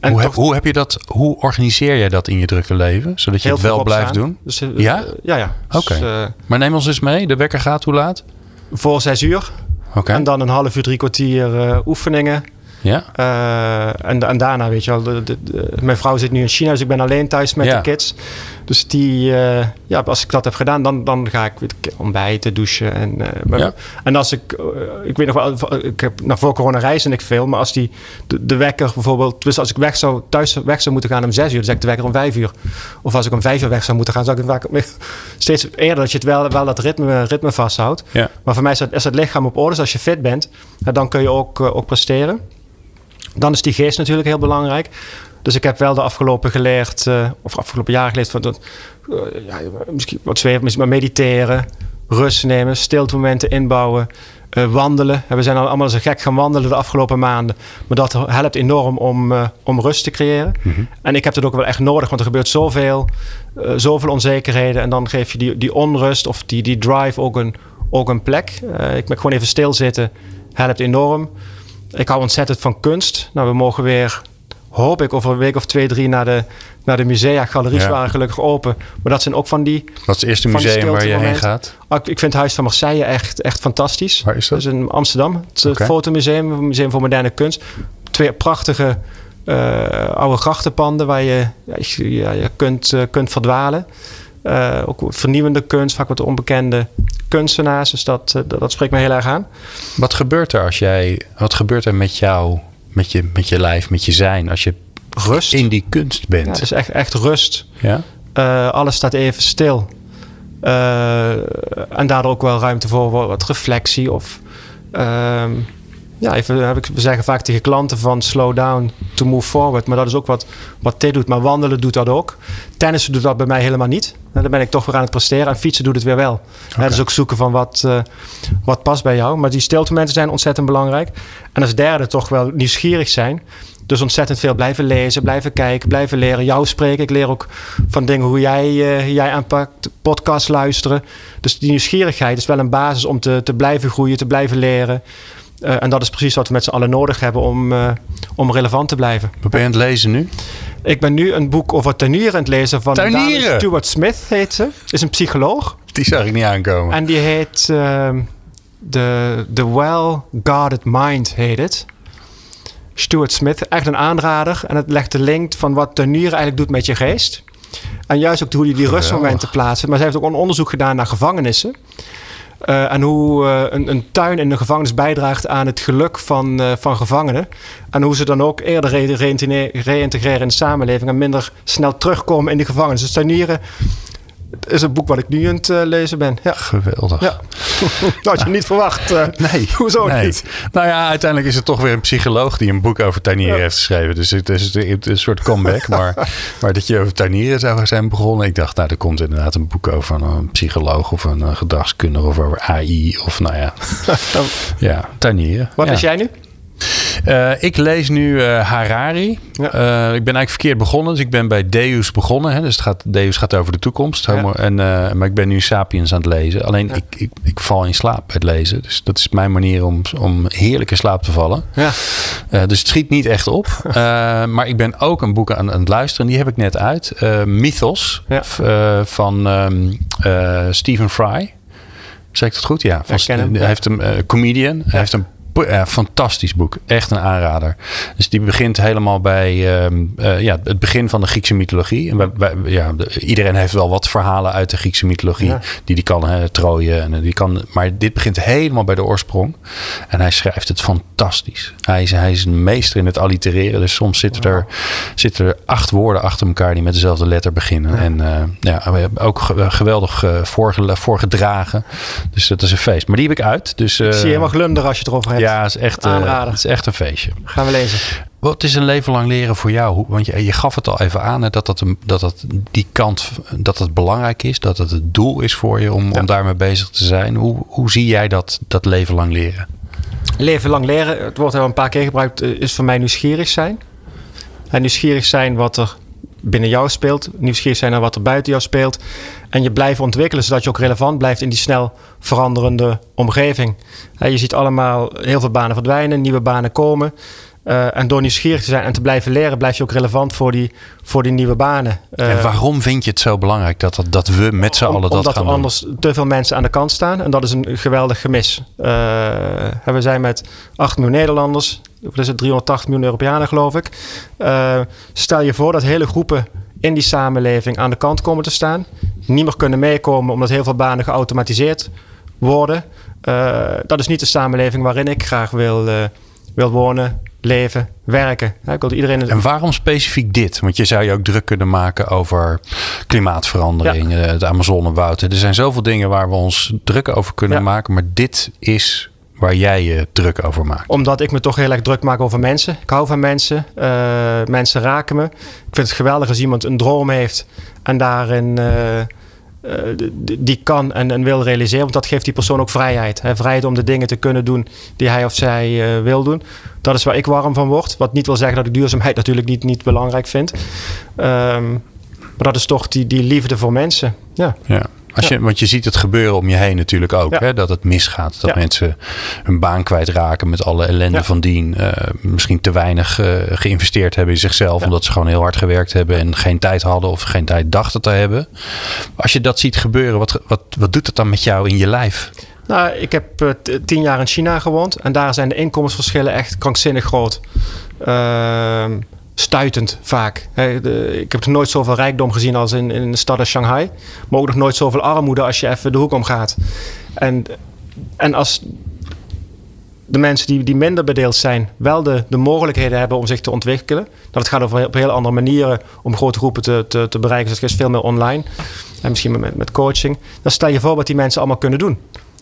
en Hoe, heb, hoe heb je dat? Hoe organiseer jij dat in je drukke leven, zodat je het wel blijft doen? Dus, Ja? ja, ja. Dus, Oké. Maar neem ons eens mee. De wekker gaat hoe laat? voor zes uur. Oké. En dan een half uur, drie kwartier oefeningen. Ja. Eh, en, en daarna, weet je wel, de, de- de- mijn vrouw zit nu in China, dus ik ben alleen thuis met Ja. de kids. Dus die, eh, ja, als ik dat heb gedaan, dan, dan ga ik weet ik, ontbijten, douchen. En, eh, Ja. en als ik, ik weet nog wel, ik heb naar voor corona reisde ik veel, maar als die, de, de wekker bijvoorbeeld, dus als ik weg zou, thuis weg zou moeten gaan om zes uur, dan zeg ik de wekker om vijf uur. Of als ik om vijf uur weg zou moeten gaan, zou ik het vaak steeds eerder dat je het wel, wel dat ritme, ritme vasthoudt. Ja. Maar voor mij is het, is het lichaam op orde. Dus als je fit bent, dan kun je ook, ook presteren. Dan is die geest natuurlijk heel belangrijk. Dus ik heb wel de afgelopen geleerd, eh, of afgelopen jaar geleerd, van dat, eh, ja, misschien wat zweven, misschien maar mediteren, rust nemen, stiltemomenten inbouwen, eh, wandelen. We zijn al allemaal een gek gaan wandelen de afgelopen maanden. Maar dat helpt enorm om, om rust te creëren. En ik heb het ook wel echt nodig, want er gebeurt zoveel, zoveel onzekerheden. En dan geef je die, die onrust of die, die drive ook een, ook een plek. Ik ben gewoon even stilzitten, helpt enorm. Ik hou ontzettend van kunst. Nou, we mogen weer, hoop ik, over een week of twee, drie naar de, naar de musea. Galeries Ja. waren gelukkig open. Maar dat zijn ook van die... Wat is het eerste museum waar je heen gaat? Ah, ik- Ik vind het Huis van Marseille echt, echt fantastisch. Waar is dat? Dat is in Amsterdam. Het fotomuseum, een museum voor moderne kunst. Twee prachtige eh, oude grachtenpanden waar je, ja, je, ja, je kunt, eh, kunt verdwalen. Eh, ook vernieuwende kunst, vaak wat onbekende kunstenaars. Dus dat, eh, dat, dat spreekt me heel erg aan. Wat gebeurt er als jij... Wat gebeurt er met jou, met je, met je lijf, met je zijn... als je Rust. in die kunst Ja, bent? het is echt, echt rust. Ja? Eh, alles staat even stil. En daardoor ook wel ruimte voor wat reflectie. Of ehm, ja, even, heb ik, we zeggen vaak tegen klanten van slow down to move forward. Maar dat is ook wat, wat dit doet. Maar wandelen doet dat ook. Tennissen doet dat bij mij helemaal niet. En dan ben ik toch weer aan het presteren. En fietsen doet het weer wel. Hè, dus ook zoeken van wat, eh, wat past bij jou. Maar die stiltemomenten zijn ontzettend belangrijk. En als derde toch wel nieuwsgierig zijn. Dus ontzettend veel blijven lezen, blijven kijken, blijven leren. Jou spreken. Ik leer ook van dingen hoe jij, eh, jij aanpakt. Podcast luisteren. Dus die nieuwsgierigheid is wel een basis om te, te blijven groeien, te blijven leren. Eh, en dat is precies wat we met z'n allen nodig hebben om, eh, om relevant te blijven. Wat ben je aan het lezen nu? Ik ben nu een boek over tuinieren aan het lezen van Tuinieren? Dame Stuart Smith heet ze. Is een psycholoog. Die zag ik niet aankomen. En die heet ehm, The, The Well Guarded Mind heet het. Stuart Smith, echt een aanrader. En het legt de link van wat tuinieren eigenlijk doet met je geest. En juist ook hoe je die Geweldig. rustmomenten plaatst. Maar zij heeft ook een onderzoek gedaan naar gevangenissen. Eh, en hoe eh, een, een tuin in de gevangenis bijdraagt aan het geluk van, eh, van gevangenen. En hoe ze dan ook eerder re- reïntine- reïntegreren in de samenleving en minder snel terugkomen in de gevangenis. Dus tuinieren is een boek wat ik nu aan het eh, lezen ben. Ja. Geweldig. Ja. Dat had je niet verwacht. eh. Nee. Hoezo nee. niet? Nou ja, tuinieren is het toch weer een psycholoog die een boek over tuinieren heeft geschreven. Dus het is een, een soort comeback. maar, maar dat je over tuinieren zou zijn begonnen. Ik dacht, nou, er komt inderdaad een boek over een psycholoog of een eh, gedragskundige of over AI. Of nou ja, ja tuinieren. Wat is jij nu? Eh, ik lees nu eh, Harari. Ja. Eh, ik ben eigenlijk verkeerd begonnen. Dus ik ben bij Deus begonnen. Hè? Dus het gaat, Deus gaat over de toekomst. En, maar ik ben nu Sapiens aan het lezen. Alleen ik, ik, ik val in slaap bij het lezen. Dus dat is mijn manier om, om heerlijk in slaap te vallen. Ja. Dus het schiet niet echt op. Maar ik ben ook een boek aan, aan het luisteren. Die heb ik net uit. Mythos van eh, Stephen Fry. Zeg ik dat goed? Ja. Van, Hij heeft een comedian. Hij heeft een Ja, fantastisch boek. Echt een aanrader. Dus die begint helemaal bij ehm, eh, ja, het begin van de Griekse mythologie. En wij, ja, iedereen heeft wel wat verhalen uit de Griekse mythologie die die kan, hè, Troje. En die kan, maar dit begint helemaal bij de oorsprong. En hij schrijft het fantastisch. Hij is, hij is een meester in het allitereren. Dus soms zitten er, zitten er acht woorden achter elkaar die met dezelfde letter beginnen. En uh, ja, we hebben ook geweldig uh, voorgedragen. Dus dat is een feest. Maar die heb ik uit. Dus, ik zie je helemaal glunder als je het erover hebt. Ja, het is echt, uh, het is echt een feestje. Gaan we lezen. Wat is een leven lang leren voor jou? Want je, je gaf het al even aan hè, dat, dat, dat, dat die kant dat het belangrijk is, dat het het doel is voor je om, om daarmee bezig te zijn. Hoe, hoe zie jij dat, dat leven lang leren? Leven lang leren, het wordt al een paar keer gebruikt, eh, is voor mij nieuwsgierig zijn. En nieuwsgierig zijn wat er binnen jou speelt, nieuwsgierig zijn naar wat er buiten jou speelt. En je blijft ontwikkelen zodat je ook relevant blijft in die snel veranderende omgeving. Je ziet allemaal heel veel banen verdwijnen, nieuwe banen komen. Uh, en door nieuwsgierig te zijn en te blijven leren, blijf je ook relevant voor die, voor die nieuwe banen. Uh, en waarom vind je het zo belangrijk dat, dat we met z'n allen dat omdat gaan Omdat er anders te veel mensen aan de kant staan. En dat is een geweldig gemis. Uh, we zijn met 8 miljoen Nederlanders. Wat is het? 380 miljoen Europeanen, geloof ik. stel je voor dat hele groepen in die samenleving aan de kant komen te staan. Niet meer kunnen meekomen omdat heel veel banen geautomatiseerd worden. dat is niet de samenleving waarin ik graag wil, wil wonen, leven, werken. ik iedereen... En waarom specifiek dit? Want je zou je ook druk kunnen maken over klimaatverandering, ja. Eh, het Amazonewoud. Er zijn zoveel dingen waar we ons druk over kunnen maken. Maar dit is waar jij je druk over maakt? Omdat ik me toch heel erg druk maak over mensen. Ik hou van mensen. Uh, mensen raken me. Ik vind het geweldig als iemand een droom heeft en daarin uh, uh, die kan en, en, wil realiseren. Want dat geeft die persoon ook vrijheid. Hè? Vrijheid om de dingen te kunnen doen die hij of zij wil doen. Dat is waar ik warm van word. Wat niet wil zeggen dat ik duurzaamheid natuurlijk niet, niet belangrijk vind. Um, maar dat is toch die, die liefde voor mensen. Ja. ja. Als je, Want je ziet het gebeuren om je heen natuurlijk ook. Hè? Dat het misgaat. Dat mensen hun baan kwijtraken met alle ellende van dien. Uh, misschien te weinig uh, geïnvesteerd hebben in zichzelf. Omdat ze gewoon heel hard gewerkt hebben. En geen tijd hadden of geen tijd dachten te hebben. Als je dat ziet gebeuren. Wat, wat, wat doet het dan met jou in je lijf? Nou, ik heb uh, tien jaar in China gewoond. En daar zijn de inkomensverschillen echt krankzinnig groot. Ehm, stuitend vaak. ik heb nooit zoveel rijkdom gezien als in, in de stad als Shanghai. Maar ook nog nooit zoveel armoede als je even de hoek omgaat. En, en als de mensen die, die minder bedeeld zijn, wel de, de mogelijkheden hebben om zich te ontwikkelen. Dat het gaat over op heel andere manieren om grote groepen te, te, te bereiken. Dus het is veel meer online. En misschien met, met coaching. Dan stel je voor wat die mensen allemaal kunnen doen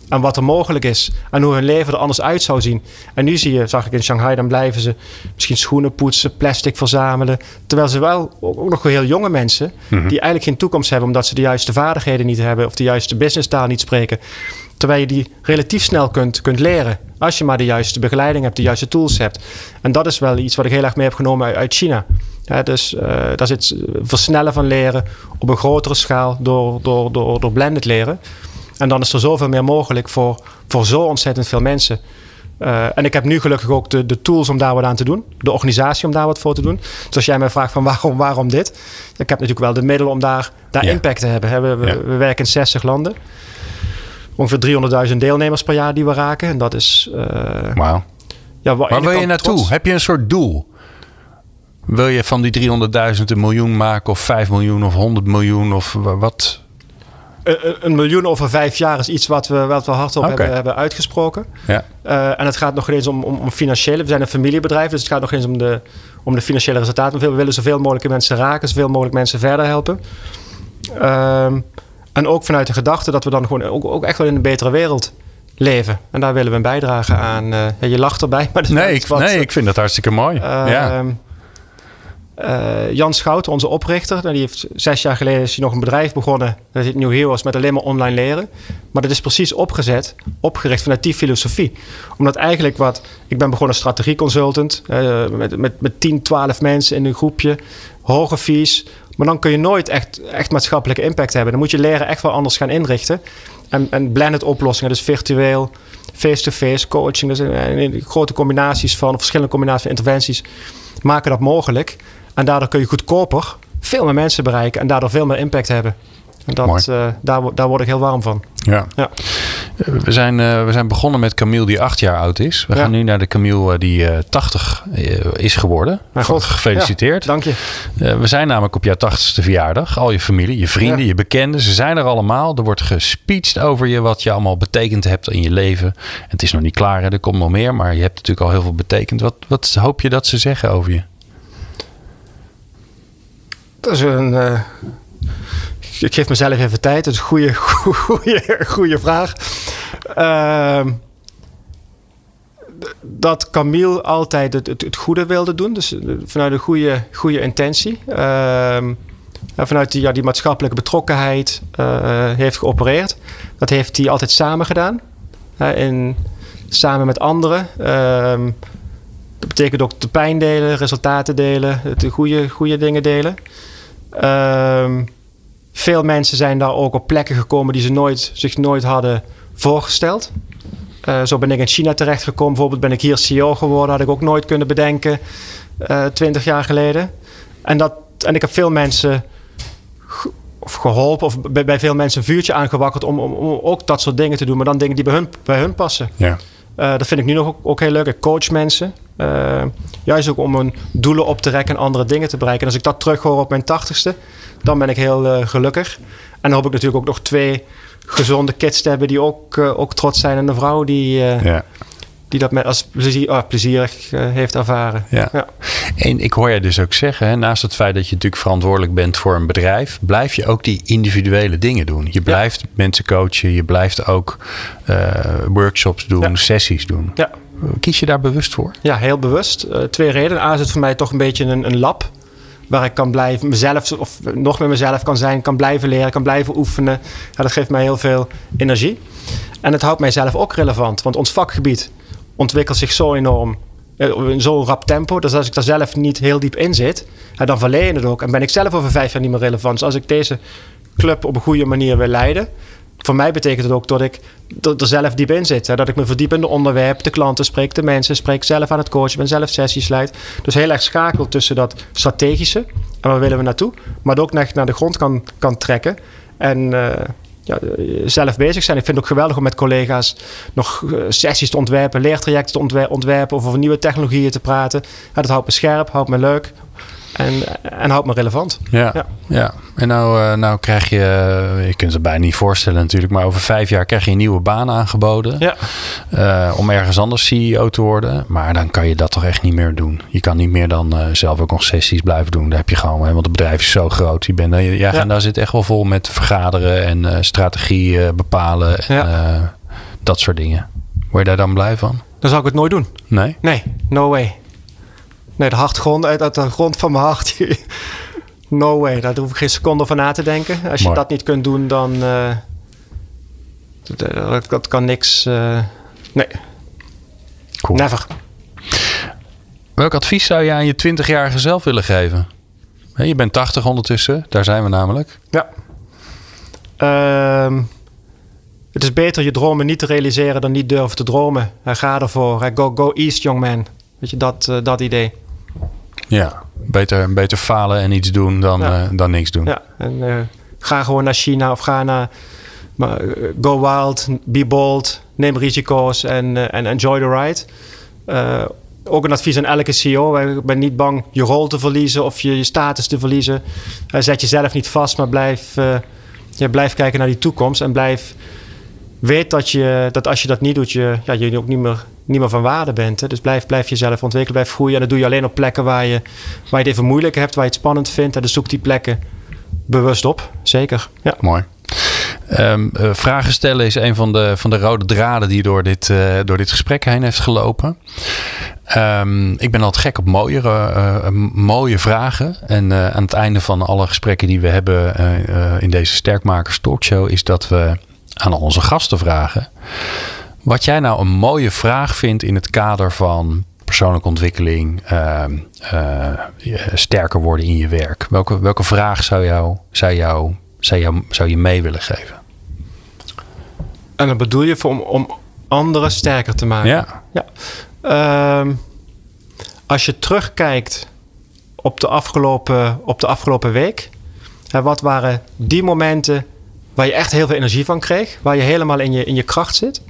en wat er mogelijk is. En hoe hun leven er anders uit zou zien. En nu zie je, zag ik in Shanghai, dan blijven ze misschien schoenen poetsen, plastic verzamelen. Terwijl ze wel, ook nog heel jonge mensen, mhm. die eigenlijk geen toekomst hebben omdat ze de juiste vaardigheden niet hebben of de juiste businesstaal niet spreken. Terwijl je die relatief snel kunt, kunt leren. Als je maar de juiste begeleiding hebt, de juiste tools hebt. En dat is wel iets wat ik heel erg mee heb genomen uit China. Ja, dus uh, daar zit versnellen van leren op een grotere schaal door, door, door, door blended leren. En dan is er zoveel meer mogelijk voor, voor zo ontzettend veel mensen. Uh, en ik heb nu gelukkig ook de, de tools om daar wat aan te doen. De organisatie om daar wat voor te doen. Dus als jij mij vraagt van waarom, waarom dit? Ik heb natuurlijk wel de middelen om daar, daar impact te hebben. We, we, we, werken in 60 landen. Ongeveer 300.000 deelnemers per jaar die we raken. En dat is... Uh, Wauw. Ja, waar wil je naartoe? Heb je een soort doel? Wil je van die 300.000 een miljoen maken of 5 miljoen of 100 miljoen of wat? Een, miljoen over vijf jaar is iets wat we, wat we hardop hebben, hebben uitgesproken. Ja. Uh, en het gaat nog eens om, om, om, financiële. We zijn een familiebedrijf, dus het gaat nog eens om de, om de financiële resultaten. We willen zoveel mogelijk mensen raken, zoveel mogelijk mensen verder helpen. Um, en ook vanuit de gedachte dat we dan gewoon ook, ook echt wel in een betere wereld leven. En daar willen we een bijdrage aan. Uh, je lacht erbij, maar dat nee, ik, wat, nee, ik vind dat hartstikke mooi. Uh, ja. Ehm, uh, Jan Schouten, onze oprichter, nou, die heeft zes jaar geleden is hij nog een bedrijf begonnen. Dat heet New Heroes met alleen maar online leren. Maar dat is precies opgezet, opgericht vanuit die filosofie. Omdat eigenlijk wat, ik ben begonnen strategieconsultant uh, met, met, met 10, 12 mensen in een groepje, hoge fees. Maar dan kun je nooit echt, echt maatschappelijke impact hebben. Dan moet je leren echt wel anders gaan inrichten. En, en blended oplossingen, dus virtueel, face-to-face, coaching. Dus uh, grote combinaties van, verschillende combinaties van interventies maken dat mogelijk. En daardoor kun je goedkoper veel meer mensen bereiken en daardoor veel meer impact hebben. En dat, uh, daar, daar word ik heel warm van. Ja. ja. We zijn, uh, we zijn begonnen met Camille die acht jaar oud is. We Ja. gaan nu naar de Camille die uh, 80 is geworden. God. Gefeliciteerd. Ja, dank je. We zijn namelijk op jouw 80ste verjaardag. Al je familie, je vrienden, je bekenden. Ze zijn er allemaal. Er wordt gespeecht over je. Wat je allemaal betekend hebt in je leven. En het is nog niet klaar. Hè? Er komt nog meer. Maar je hebt natuurlijk al heel veel betekend. Wat, wat hoop je dat ze zeggen over je? Een. eh, ik geef mezelf even tijd. Dat is een goede, goede, goede vraag. Ehm, dat Camille altijd het, het, het goede wilde doen. Dus eh, vanuit een goede, goede intentie. Ehm, en vanuit die, ja, die maatschappelijke betrokkenheid eh, heeft geopereerd. Dat heeft hij altijd samen gedaan. En samen met anderen. Ehm, dat betekent ook de pijn delen, resultaten delen, de goede, goede dingen delen. Ehm, veel mensen zijn daar ook op plekken gekomen die ze nooit, zich nooit hadden voorgesteld. Uh, zo ben ik in China terechtgekomen. Bijvoorbeeld ben ik hier CEO geworden. Had ik ook nooit kunnen bedenken. uh, twintig jaar geleden. En, dat, en ik heb veel mensen ge of geholpen. Of bij, bij, veel mensen een vuurtje aangewakkerd. Om, om, om, ook dat soort dingen te doen. Maar dan dingen die bij hun, bij hun passen. Ja. Uh, dat vind ik nu nog ook, ook heel leuk. Ik coach mensen. Uh, juist ook om hun doelen op te rekken en andere dingen te bereiken. En als ik dat terughoor op mijn tachtigste, dan ben ik heel uh, gelukkig. En dan hoop ik natuurlijk ook nog twee gezonde kids te hebben die ook, uh, ook trots zijn. En een vrouw die, ja. die dat met als plezier, oh, plezierig heeft ervaren. Ja. ja. En ik hoor je dus ook zeggen, hè, naast het feit dat je natuurlijk verantwoordelijk bent voor een bedrijf, blijf je ook die individuele dingen doen. Je blijft ja. mensen coachen, je blijft ook workshops doen, sessies doen. Ja. Kies je daar bewust voor? Ja, heel bewust. Uh, twee redenen. A is het voor mij toch een beetje een, een lab. Waar ik kan blijven mezelf, of nog met mezelf kan zijn, kan blijven leren, kan blijven oefenen. Ja, dat geeft mij heel veel energie. En het houdt mijzelf ook relevant. Want ons vakgebied ontwikkelt zich zo enorm. eh, In zo'n rap tempo. Dus als ik daar zelf niet heel diep in zit, dan verleer je het ook. En ben ik zelf over vijf jaar niet meer relevant. Dus als ik deze club op een goede manier wil leiden, voor mij betekent het ook dat ik er zelf diep in zit. Hè? Dat ik me verdiep in de onderwerp, de klanten spreek, de mensen spreek, zelf aan het coachen, ben zelf sessies leid. Dus heel erg schakel tussen dat strategische en waar willen we naartoe, maar ook echt naar de grond kan, kan trekken. En uh, ja, zelf bezig zijn. Ik vind het ook geweldig om met collega's nog uh, sessies te ontwerpen, leertrajecten te ontwer ontwerpen of over nieuwe technologieën te praten. Ja, dat houdt me scherp, houdt me leuk. En, en houdt me relevant. Ja, ja. ja. en nou, uh, nou krijg je, je kunt het bijna niet voorstellen natuurlijk, maar over vijf jaar krijg je een nieuwe baan aangeboden. Ja. Uh, om ergens anders CEO te worden. Maar dan kan je dat toch echt niet meer doen. Je kan niet meer dan uh, zelf ook nog sessies blijven doen. Daar heb je gewoon, hè, want het bedrijf is zo groot. Je bent, jij ja. daar zit echt wel vol met vergaderen en uh, strategie bepalen. En, dat soort dingen. Word je daar dan blij van? Dan zou ik het nooit doen. Nee? Nee, no way. Nee, de hartgrond uit, uit de grond van mijn hart. no way, daar hoef ik geen seconde van na te denken. Als je dat niet kunt doen, dan. Uh, dat, dat, kan niks. Uh, nee. Cool. Never. Welk advies zou je aan je 20-jarige zelf willen geven? Je bent 80 ondertussen, daar zijn we namelijk. Ja. Um, het is beter je dromen niet te realiseren dan niet durven te dromen. Ga ervoor. Go, go east, young man. Weet je, dat, uh, dat idee. Ja, beter, beter falen en iets doen dan, ja. uh, dan niks doen. Ja, en uh, ga gewoon naar China of ga naar... Maar, go wild, be bold, neem risico's en en enjoy the ride. ook een advies aan elke CEO. Ik ben niet bang je rol te verliezen of je, je status te verliezen. zet jezelf niet vast, maar blijf, ja, blijf kijken naar die toekomst. En blijf weet dat, je, dat als je dat niet doet, je, ja, je ook niet meer, niet meer van waarde bent. Hè? Dus blijf, blijf jezelf ontwikkelen, blijf groeien. En dat doe je alleen op plekken waar je, waar je het even moeilijk hebt, waar je het spannend vindt. En dus zoek die plekken bewust op. Zeker. Ja. Mooi. Um, uh, vragen stellen is een van de, van de rode draden die door dit, uh, door dit gesprek heen heeft gelopen. Um, ik ben altijd gek op mooie, uh, mooie vragen. En aan het einde van alle gesprekken die we hebben in deze Sterkmakers Talkshow is dat we aan onze gasten vragen. Wat jij nou een mooie vraag vindt in het kader van persoonlijke ontwikkeling, uh, uh, sterker worden in je werk. Welke, welke vraag zou, jou, zou, jou, zou, jou, zou je mee willen geven? En dan bedoel je om, om anderen sterker te maken? Ja. ja. Um, als je terugkijkt op de afgelopen, op de afgelopen week, hè, wat waren die momenten waar je echt heel veel energie van kreeg, waar je helemaal in je, in je kracht zit.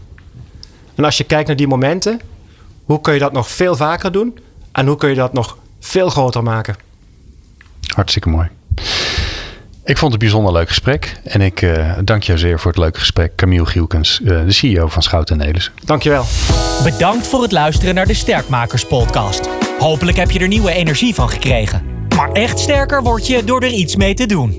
En als je kijkt naar die momenten, hoe kun je dat nog veel vaker doen en hoe kun je dat nog veel groter maken? Hartstikke mooi. Ik vond het een bijzonder leuk gesprek. En ik uh, dank jou zeer voor het leuke gesprek. Camille Gielkens, uh, de CEO van Schouten Nelissen. Dankjewel. Bedankt voor het luisteren naar de Sterkmakers podcast. Hopelijk heb je er nieuwe energie van gekregen. Maar echt sterker word je door er iets mee te doen.